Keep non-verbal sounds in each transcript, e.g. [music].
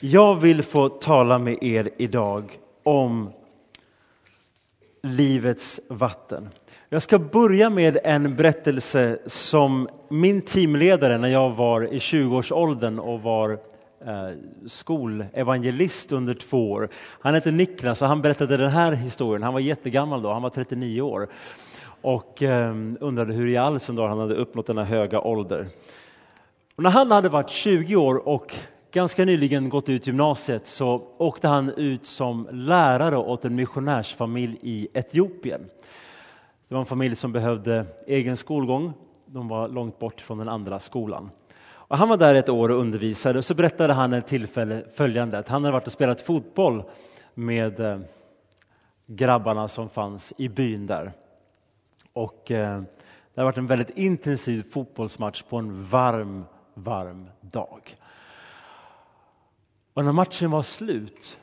Jag vill få tala med er idag om livets vatten. Jag ska börja med en berättelse som min teamledare när jag var i 20-årsåldern och var eh, skolevangelist under två år. Han hette Niklas och han berättade den här historien. Han var jättegammal då, han var 39 år och eh, undrade hur i all sin dar han hade uppnått denna höga ålder. Och när han hade varit 20 år och ganska nyligen gått ut gymnasiet så åkte han ut som lärare åt en missionärsfamilj i Etiopien. Det var en familj som behövde egen skolgång. De var långt bort från den andra skolan. Och han var där ett år och undervisade och så berättade han ett tillfälle följande att han hade varit och spelat fotboll med eh, grabbarna som fanns i byn där. Och eh, det hade varit en väldigt intensiv fotbollsmatch på en varm, varm dag. Och när matchen var slut,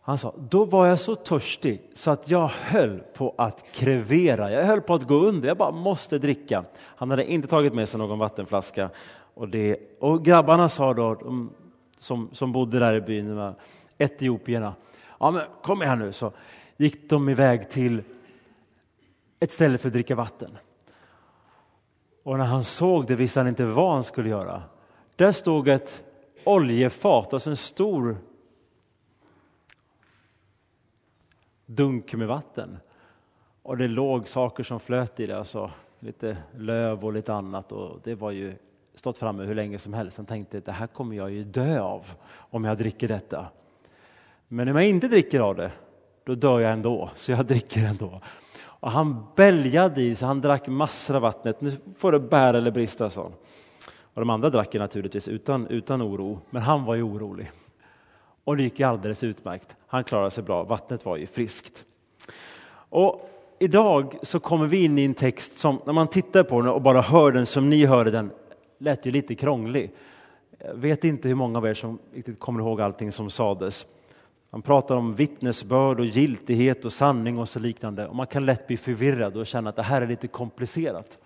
han sa, då var jag så törstig så att jag höll på att krevera. Jag höll på att gå under. Jag bara måste dricka. Han hade inte tagit med sig någon vattenflaska. Och, det, och grabbarna sa då, de, som, som bodde där i byn, etiopierna, ja men kom här nu. Så gick de iväg till ett ställe för att dricka vatten. Och när han såg det visste han inte vad han skulle göra. Där stod ett oljefat, alltså en stor dunk med vatten. Och det låg saker som flöt i det, alltså lite löv och lite annat. Och det var ju stått framme hur länge som helst. Han tänkte att det här kommer jag ju dö av om jag dricker detta. Men om jag inte dricker av det, då dör jag ändå, så jag [laughs] dricker ändå. Och han bälgade i sig, han drack massor av vattnet. Nu får det bära eller brista, sa han. Och de andra drack naturligtvis utan, utan oro, men han var ju orolig. Och det gick ju alldeles utmärkt. Han klarade sig bra, vattnet var ju friskt. Och idag så kommer vi in i en text som, när man tittar på den och bara hör den som ni hörde den, lät ju lite krånglig. Jag vet inte hur många av er som riktigt kommer ihåg allting som sades. Man pratar om vittnesbörd och giltighet och sanning och så liknande. Och man kan lätt bli förvirrad och känna att det här är lite komplicerat.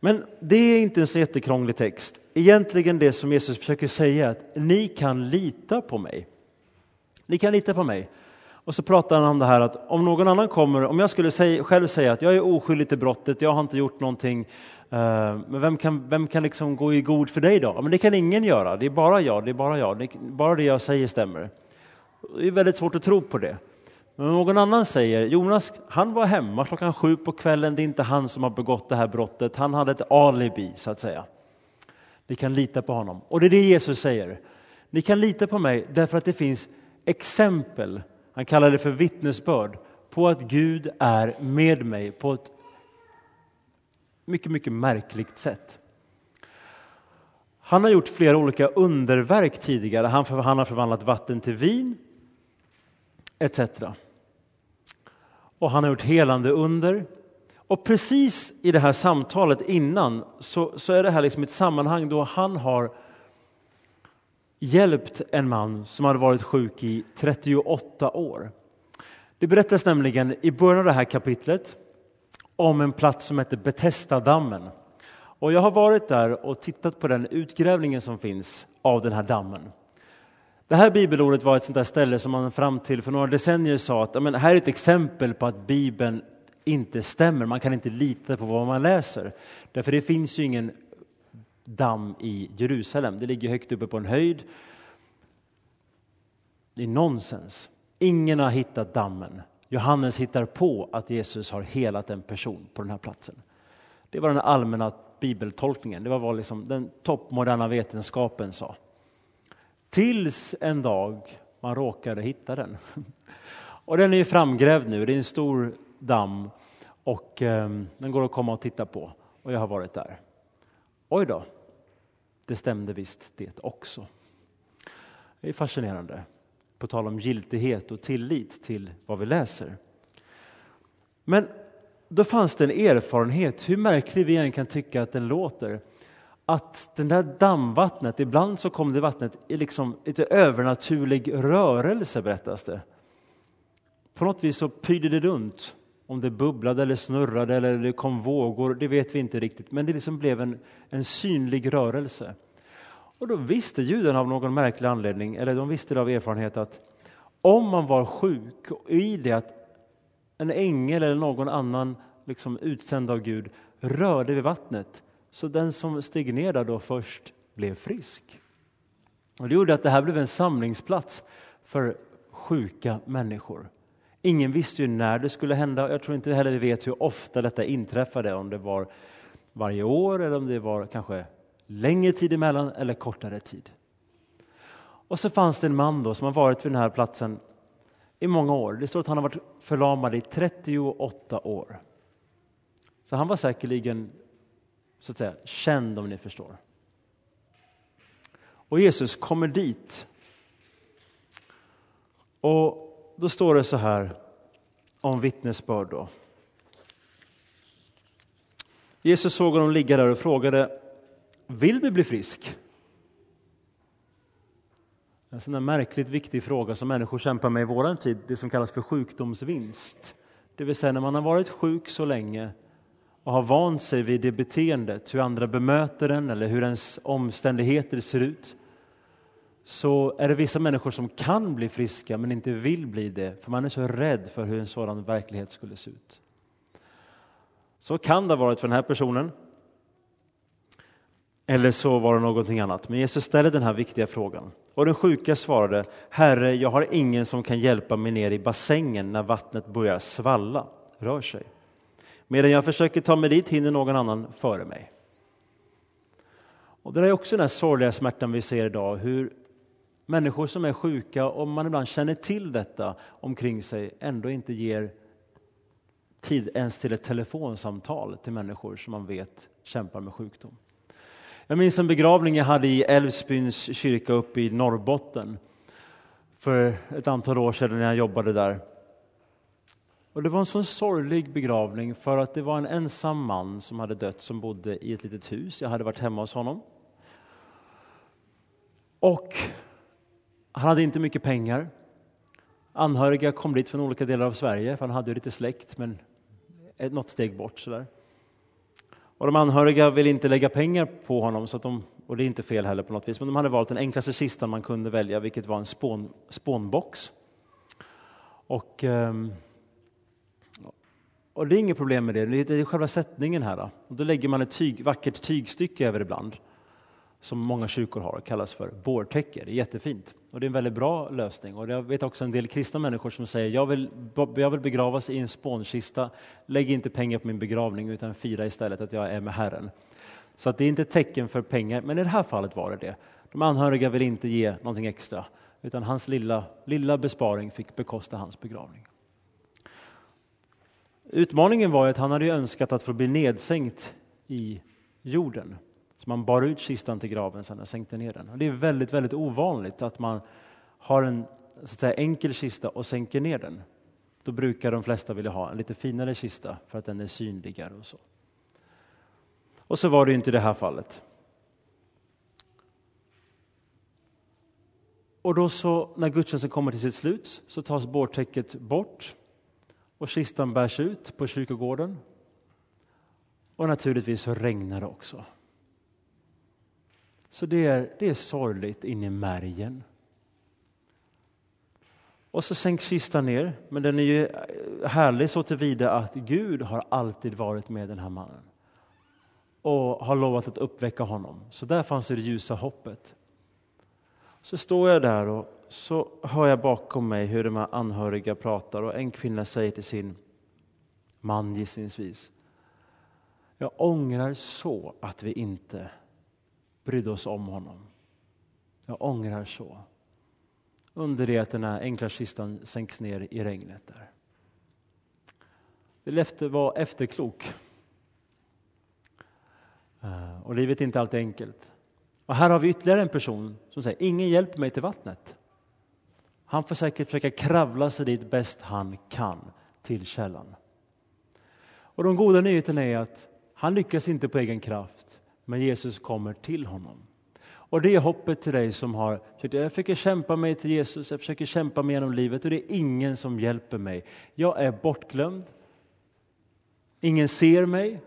Men det är inte en så jättekrånglig text. Egentligen det som Jesus försöker säga är att ni kan lita på mig. Ni kan lita på mig. Och så pratar han om det här att om någon annan kommer, om jag skulle säga, själv säga att jag är oskyldig till brottet, jag har inte gjort någonting, eh, men vem kan, vem kan liksom gå i god för dig då? Men det kan ingen göra, det är bara jag, det är bara jag, det är bara det jag säger stämmer. Det är väldigt svårt att tro på det. Men någon annan säger, Jonas, han var hemma klockan sju på kvällen, det är inte han som har begått det här brottet, han hade ett alibi så att säga. Ni kan lita på honom. Och det är det Jesus säger. Ni kan lita på mig därför att det finns exempel, han kallar det för vittnesbörd, på att Gud är med mig på ett mycket, mycket märkligt sätt. Han har gjort flera olika underverk tidigare. Han, han har förvandlat vatten till vin, etc. Och han har gjort helande under. Och precis i det här samtalet innan så, så är det här liksom ett sammanhang då han har hjälpt en man som hade varit sjuk i 38 år. Det berättas nämligen i början av det här kapitlet om en plats som heter Betestadammen. Och jag har varit där och tittat på den utgrävningen som finns av den här dammen. Det här bibelordet var ett sånt där ställe som man fram till för några decennier sa att men, här är ett exempel på att Bibeln inte stämmer. Man kan inte lita på vad man läser. Därför det finns ju ingen damm i Jerusalem. Det ligger högt uppe på en höjd. Det är nonsens. Ingen har hittat dammen. Johannes hittar på att Jesus har helat en person på den här platsen. Det var den allmänna bibeltolkningen. Det var vad liksom den toppmoderna vetenskapen sa. Tills en dag man råkade hitta den. [laughs] Och den är framgrävd nu, det är en stor damm och eh, den går att komma och titta på. Och jag har varit där. Oj då, det stämde visst det också. Det är fascinerande, på tal om giltighet och tillit till vad vi läser. Men då fanns det en erfarenhet, hur märklig vi än kan tycka att den låter, att det där dammvattnet, ibland så kom det vattnet i liksom lite övernaturlig rörelse berättas det. På något vis så pyrde det runt. Om det bubblade eller snurrade eller det kom vågor, det vet vi inte riktigt. Men det liksom blev en, en synlig rörelse. Och då visste judarna av någon märklig anledning, eller de visste det av erfarenhet att om man var sjuk och i det att en ängel eller någon annan liksom utsänd av Gud rörde vid vattnet, så den som steg ner där då först blev frisk. Och det gjorde att det här blev en samlingsplats för sjuka människor. Ingen visste ju när det skulle hända. Jag tror inte heller vi vet hur ofta detta inträffade, om det var varje år eller om det var kanske längre tid emellan eller kortare tid. Och så fanns det en man då som har varit vid den här platsen i många år. Det står att han har varit förlamad i 38 år. Så han var säkerligen så att säga, känd om ni förstår. Och Jesus kommer dit. Och då står det så här om vittnesbörd. Då. Jesus såg honom ligga där och frågade Vill du bli frisk? En sån där märkligt viktig fråga som människor kämpar med i vår tid, det som kallas för sjukdomsvinst. Det vill säga när man har varit sjuk så länge och har vant sig vid det beteendet, hur andra bemöter en eller hur ens omständigheter ser ut, så är det vissa människor som kan bli friska men inte vill bli det, för man är så rädd för hur en sådan verklighet skulle se ut. Så kan det ha varit för den här personen. Eller så var det någonting annat. Men Jesus ställer den här viktiga frågan. Och den sjuka svarade, Herre, jag har ingen som kan hjälpa mig ner i bassängen när vattnet börjar svalla, rör sig. Medan jag försöker ta mig dit hinner någon annan före mig. Och det är också den här sorgliga smärtan vi ser idag, hur människor som är sjuka, om man ibland känner till detta omkring sig, ändå inte ger tid ens till ett telefonsamtal till människor som man vet kämpar med sjukdom. Jag minns en begravning jag hade i Älvsbyns kyrka uppe i Norrbotten för ett antal år sedan när jag jobbade där. Och Det var en sån sorglig begravning för att det var en ensam man som hade dött som bodde i ett litet hus. Jag hade varit hemma hos honom. Och han hade inte mycket pengar. Anhöriga kom dit från olika delar av Sverige, för han hade ju lite släkt, men något steg bort. Sådär. Och de anhöriga ville inte lägga pengar på honom, så de, och det är inte fel heller på något vis, men de hade valt den enklaste kistan man kunde välja, vilket var en spån, spånbox. Och, um, och det är inget problem med det, det är själva sättningen här. Då, och då lägger man ett tyg, vackert tygstycke över ibland som många kyrkor har, kallas för bårtäcke. Det är jättefint och det är en väldigt bra lösning. Och jag vet också en del kristna människor som säger jag vill, jag vill begravas i en spånkista, lägg inte pengar på min begravning utan fira istället att jag är med Herren. Så att det är inte ett tecken för pengar, men i det här fallet var det det. De anhöriga vill inte ge någonting extra, utan hans lilla, lilla besparing fick bekosta hans begravning. Utmaningen var att han hade önskat att få bli nedsänkt i jorden. Så man bar ut kistan till graven sen och sänkte ner den. Och det är väldigt, väldigt ovanligt att man har en så att säga, enkel kista och sänker ner den. Då brukar de flesta vilja ha en lite finare kista för att den är synligare och så. Och så var det inte i det här fallet. Och då så, när gudstjänsten kommer till sitt slut så tas bårtäcket bort och kistan bärs ut på kyrkogården. Och naturligtvis så regnar det också. Så det är, det är sorgligt in i märgen. Och så sänks kistan ner, men den är ju eh, härlig så tillvida att Gud har alltid varit med den här mannen och har lovat att uppväcka honom. Så där fanns det ljusa hoppet. Så står jag där och så hör jag bakom mig hur de här anhöriga pratar och en kvinna säger till sin man gissningsvis. Jag ångrar så att vi inte brydde oss om honom. Jag ångrar så. Under det att den här enkla kistan sänks ner i regnet där. Det var efterklok. Eh, och livet är inte alltid enkelt. Och här har vi ytterligare en person som säger ingen hjälper mig till vattnet. Han får säkert försöka kravla sig dit bäst han kan till källan. Och de goda nyheterna är att han lyckas inte på egen kraft men Jesus kommer till honom. Och det är hoppet till dig som har jag försöker kämpa mig till Jesus, jag försöker kämpa mig genom livet och det är ingen som hjälper mig. Jag är bortglömd. Ingen ser mig.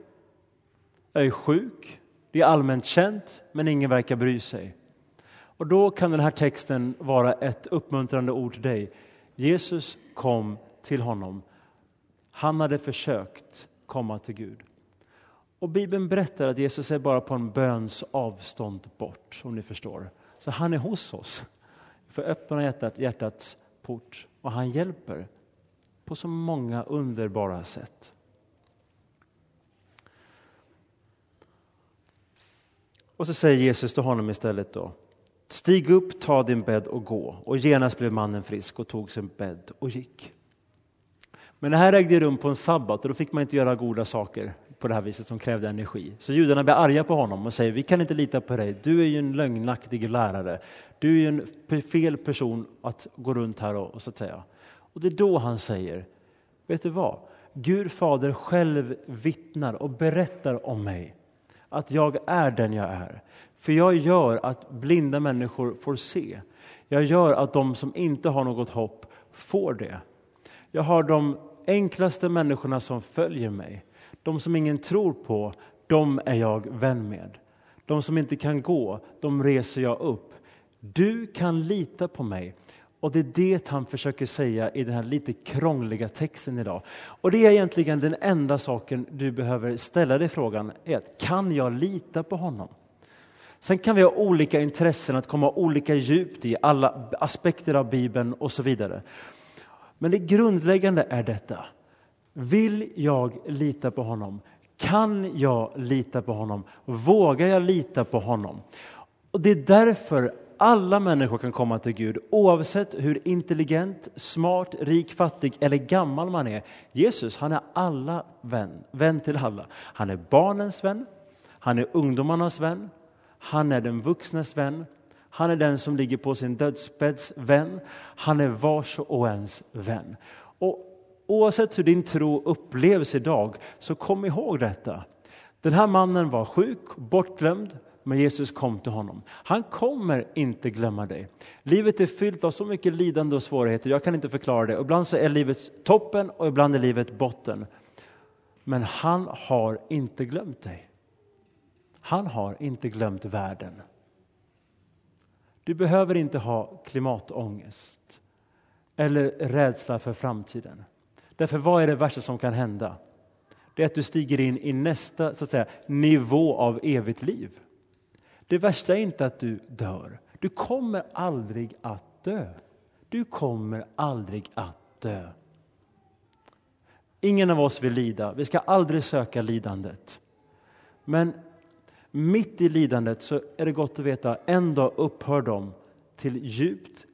Jag är sjuk. Det är allmänt känt, men ingen verkar bry sig. Och då kan den här texten vara ett uppmuntrande ord till dig. Jesus kom till honom. Han hade försökt komma till Gud. Och Bibeln berättar att Jesus är bara på en böns avstånd bort, om ni förstår. Så han är hos oss. För öppna hjärtat, hjärtats port och han hjälper på så många underbara sätt. Och så säger Jesus till honom istället då. Stig upp, ta din bädd och gå. Och genast blev mannen frisk och tog sin bädd och gick. Men det här ägde rum på en sabbat och då fick man inte göra goda saker på det här viset som krävde energi. Så judarna blir arga på honom och säger vi kan inte lita på dig, du är ju en lögnaktig lärare. Du är ju en fel person att gå runt här och, och så att säga. Och det är då han säger, vet du vad? Gud fader själv vittnar och berättar om mig att jag är den jag är. För jag gör att blinda människor får se. Jag gör att de som inte har något hopp får det. Jag har de enklaste människorna som följer mig. De som ingen tror på, de är jag vän med. De som inte kan gå, de reser jag upp. Du kan lita på mig. Och det är det han försöker säga i den här lite krångliga texten idag. Och det är egentligen den enda saken du behöver ställa dig frågan, är att kan jag lita på honom? Sen kan vi ha olika intressen, att komma olika djupt i alla aspekter av Bibeln och så vidare. Men det grundläggande är detta. Vill jag lita på honom? Kan jag lita på honom? Vågar jag lita på honom? Och Det är därför alla människor kan komma till Gud oavsett hur intelligent, smart, rik, fattig eller gammal man är. Jesus han är alla vän, vän till alla. Han är barnens vän, han är ungdomarnas vän, han är den vuxnes vän, han är den som ligger på sin dödsbädds vän, han är vars och ens vän. Och oavsett hur din tro upplevs idag, så kom ihåg detta. Den här mannen var sjuk, bortglömd, men Jesus kom till honom. Han kommer inte glömma dig. Livet är fyllt av så mycket lidande och svårigheter, jag kan inte förklara det. Ibland så är livet toppen och ibland är livet botten. Men han har inte glömt dig. Han har inte glömt världen. Du behöver inte ha klimatångest eller rädsla för framtiden. Därför vad är det värsta som kan hända? Det är att du stiger in i nästa så att säga, nivå av evigt liv. Det värsta är inte att du dör. Du kommer aldrig att dö. Du kommer aldrig att dö. Ingen av oss vill lida. Vi ska aldrig söka lidandet. Men mitt i lidandet så är det gott att veta en dag upphör de till djupt,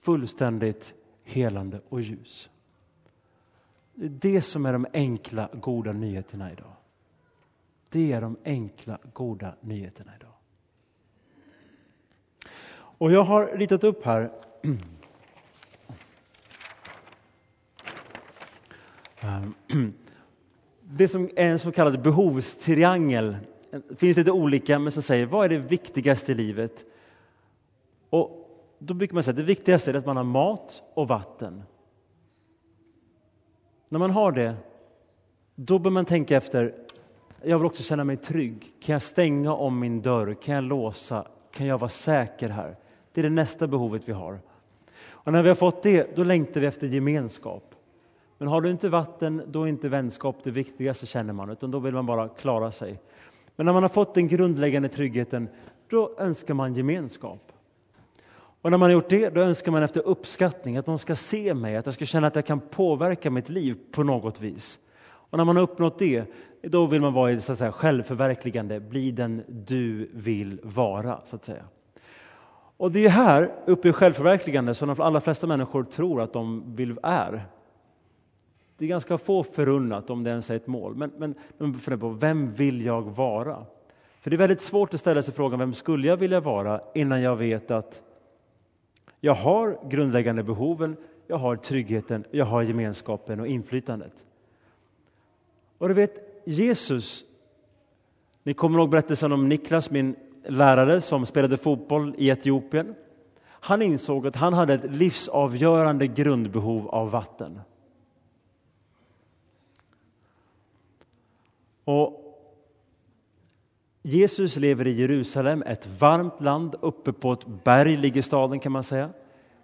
fullständigt helande och ljus. Det är det som är de enkla, goda nyheterna idag. Det är de enkla, goda nyheterna idag. Och jag har ritat upp här [clears throat] ehm, [clears throat] det som är en så kallad behovstriangel. Det finns lite olika, men som säger vad är det viktigaste i livet? Och då brukar man säga att det viktigaste är att man har mat och vatten. När man har det, då bör man tänka efter. Jag vill också känna mig trygg. Kan jag stänga om min dörr? Kan jag låsa? Kan jag vara säker här? Det är det nästa behovet vi har. Och när vi har fått det, då längtar vi efter gemenskap. Men har du inte vatten, då är inte vänskap det viktigaste känner man, utan då vill man bara klara sig. Men när man har fått den grundläggande tryggheten, då önskar man gemenskap. Och när man har gjort det, då önskar man efter uppskattning, att de ska se mig, att jag ska känna att jag kan påverka mitt liv på något vis. Och när man har uppnått det, då vill man vara i så att säga, självförverkligande, bli den du vill vara, så att säga. Och det är här, uppe i självförverkligande, som de allra flesta människor tror att de vill är. Det är ganska få förunnat om det ens är ett mål. Men, men de funderar på, vem vill jag vara? För det är väldigt svårt att ställa sig frågan, vem skulle jag vilja vara innan jag vet att jag har grundläggande behoven, jag har tryggheten, jag har gemenskapen och inflytandet. Och du vet, Jesus, ni kommer ihåg berättelsen om Niklas, min lärare som spelade fotboll i Etiopien. Han insåg att han hade ett livsavgörande grundbehov av vatten. Och Jesus lever i Jerusalem, ett varmt land. Uppe på ett berg ligger staden kan man säga.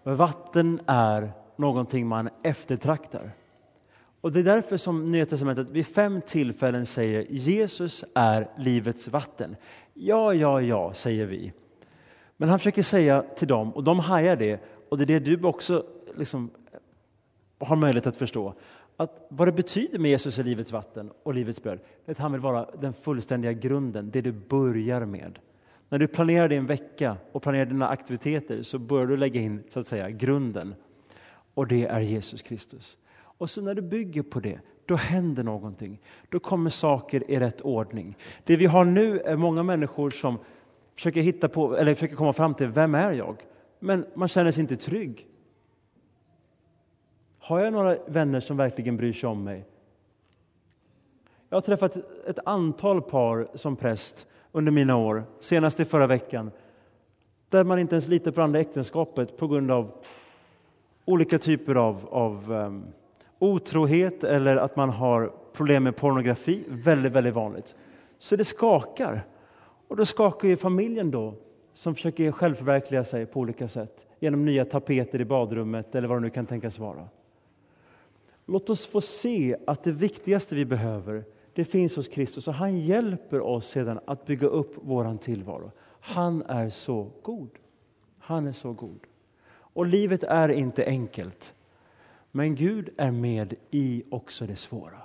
Vatten är någonting man eftertraktar. Och Det är därför som Nya Testamentet vid fem tillfällen säger Jesus är livets vatten. Ja, ja, ja, säger vi. Men han försöker säga till dem, och de hajar det, och det är det du också liksom har möjlighet att förstå, att vad det betyder med Jesus är livets vatten och livets bröd, är att han vill vara den fullständiga grunden, det du börjar med. När du planerar din vecka och planerar dina aktiviteter så börjar du lägga in så att säga grunden. Och det är Jesus Kristus. Och så när du bygger på det, då händer någonting. Då kommer saker i rätt ordning. Det vi har nu är många människor som försöker, hitta på, eller försöker komma fram till vem är jag? Men man känner sig inte trygg. Har jag några vänner som verkligen bryr sig om mig? Jag har träffat ett antal par som präst under mina år, senast i förra veckan, där man inte ens litar på andra äktenskapet på grund av olika typer av, av um, otrohet eller att man har problem med pornografi. Väldigt, väldigt vanligt. Så det skakar. Och då skakar ju familjen då, som försöker självförverkliga sig på olika sätt genom nya tapeter i badrummet eller vad det nu kan tänkas vara. Låt oss få se att det viktigaste vi behöver, det finns hos Kristus och han hjälper oss sedan att bygga upp vår tillvaro. Han är så god. Han är så god. Och livet är inte enkelt. Men Gud är med i också det svåra.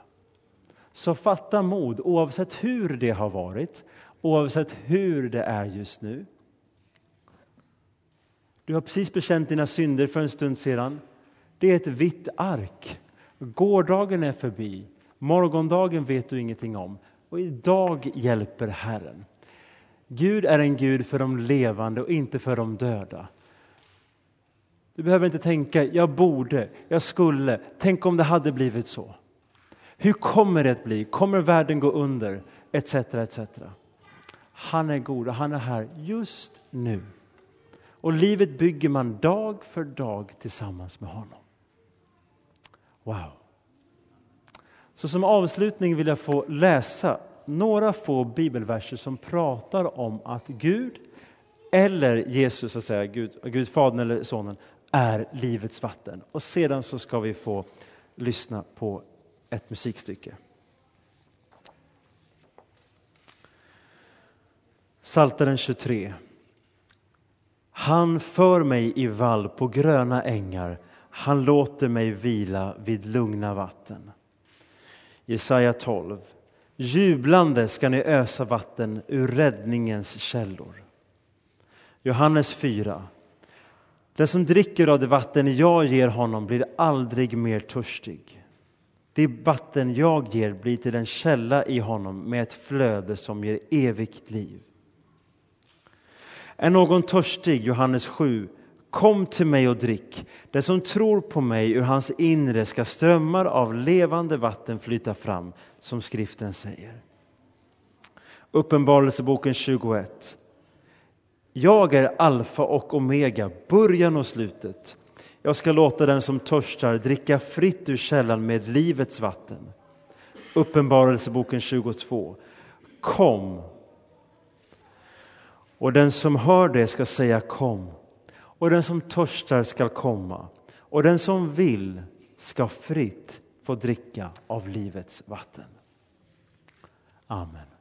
Så fatta mod oavsett hur det har varit, oavsett hur det är just nu. Du har precis bekänt dina synder för en stund sedan. Det är ett vitt ark. Gårdagen är förbi. Morgondagen vet du ingenting om. Och idag hjälper Herren. Gud är en Gud för de levande och inte för de döda. Du behöver inte tänka, jag borde, jag skulle, tänk om det hade blivit så. Hur kommer det att bli? Kommer världen gå under? Etc, etc. Han är god och han är här just nu. Och livet bygger man dag för dag tillsammans med honom. Wow. Så som avslutning vill jag få läsa några få bibelverser som pratar om att Gud eller Jesus, så att säga, Gud, Gud Fadern eller Sonen, är livets vatten. Och sedan så ska vi få lyssna på ett musikstycke. Saltaren 23. Han för mig i vall på gröna ängar han låter mig vila vid lugna vatten. Jesaja 12. Jublande ska ni ösa vatten ur räddningens källor. Johannes 4. Den som dricker av det vatten jag ger honom blir aldrig mer törstig. Det vatten jag ger blir till en källa i honom med ett flöde som ger evigt liv. Är någon törstig, Johannes 7, Kom till mig och drick. Den som tror på mig, ur hans inre ska strömmar av levande vatten flyta fram, som skriften säger. Uppenbarelseboken 21. Jag är alfa och omega, början och slutet. Jag ska låta den som törstar dricka fritt ur källan med livets vatten. Uppenbarelseboken 22. Kom. Och den som hör det ska säga kom och den som törstar skall komma och den som vill ska fritt få dricka av livets vatten. Amen.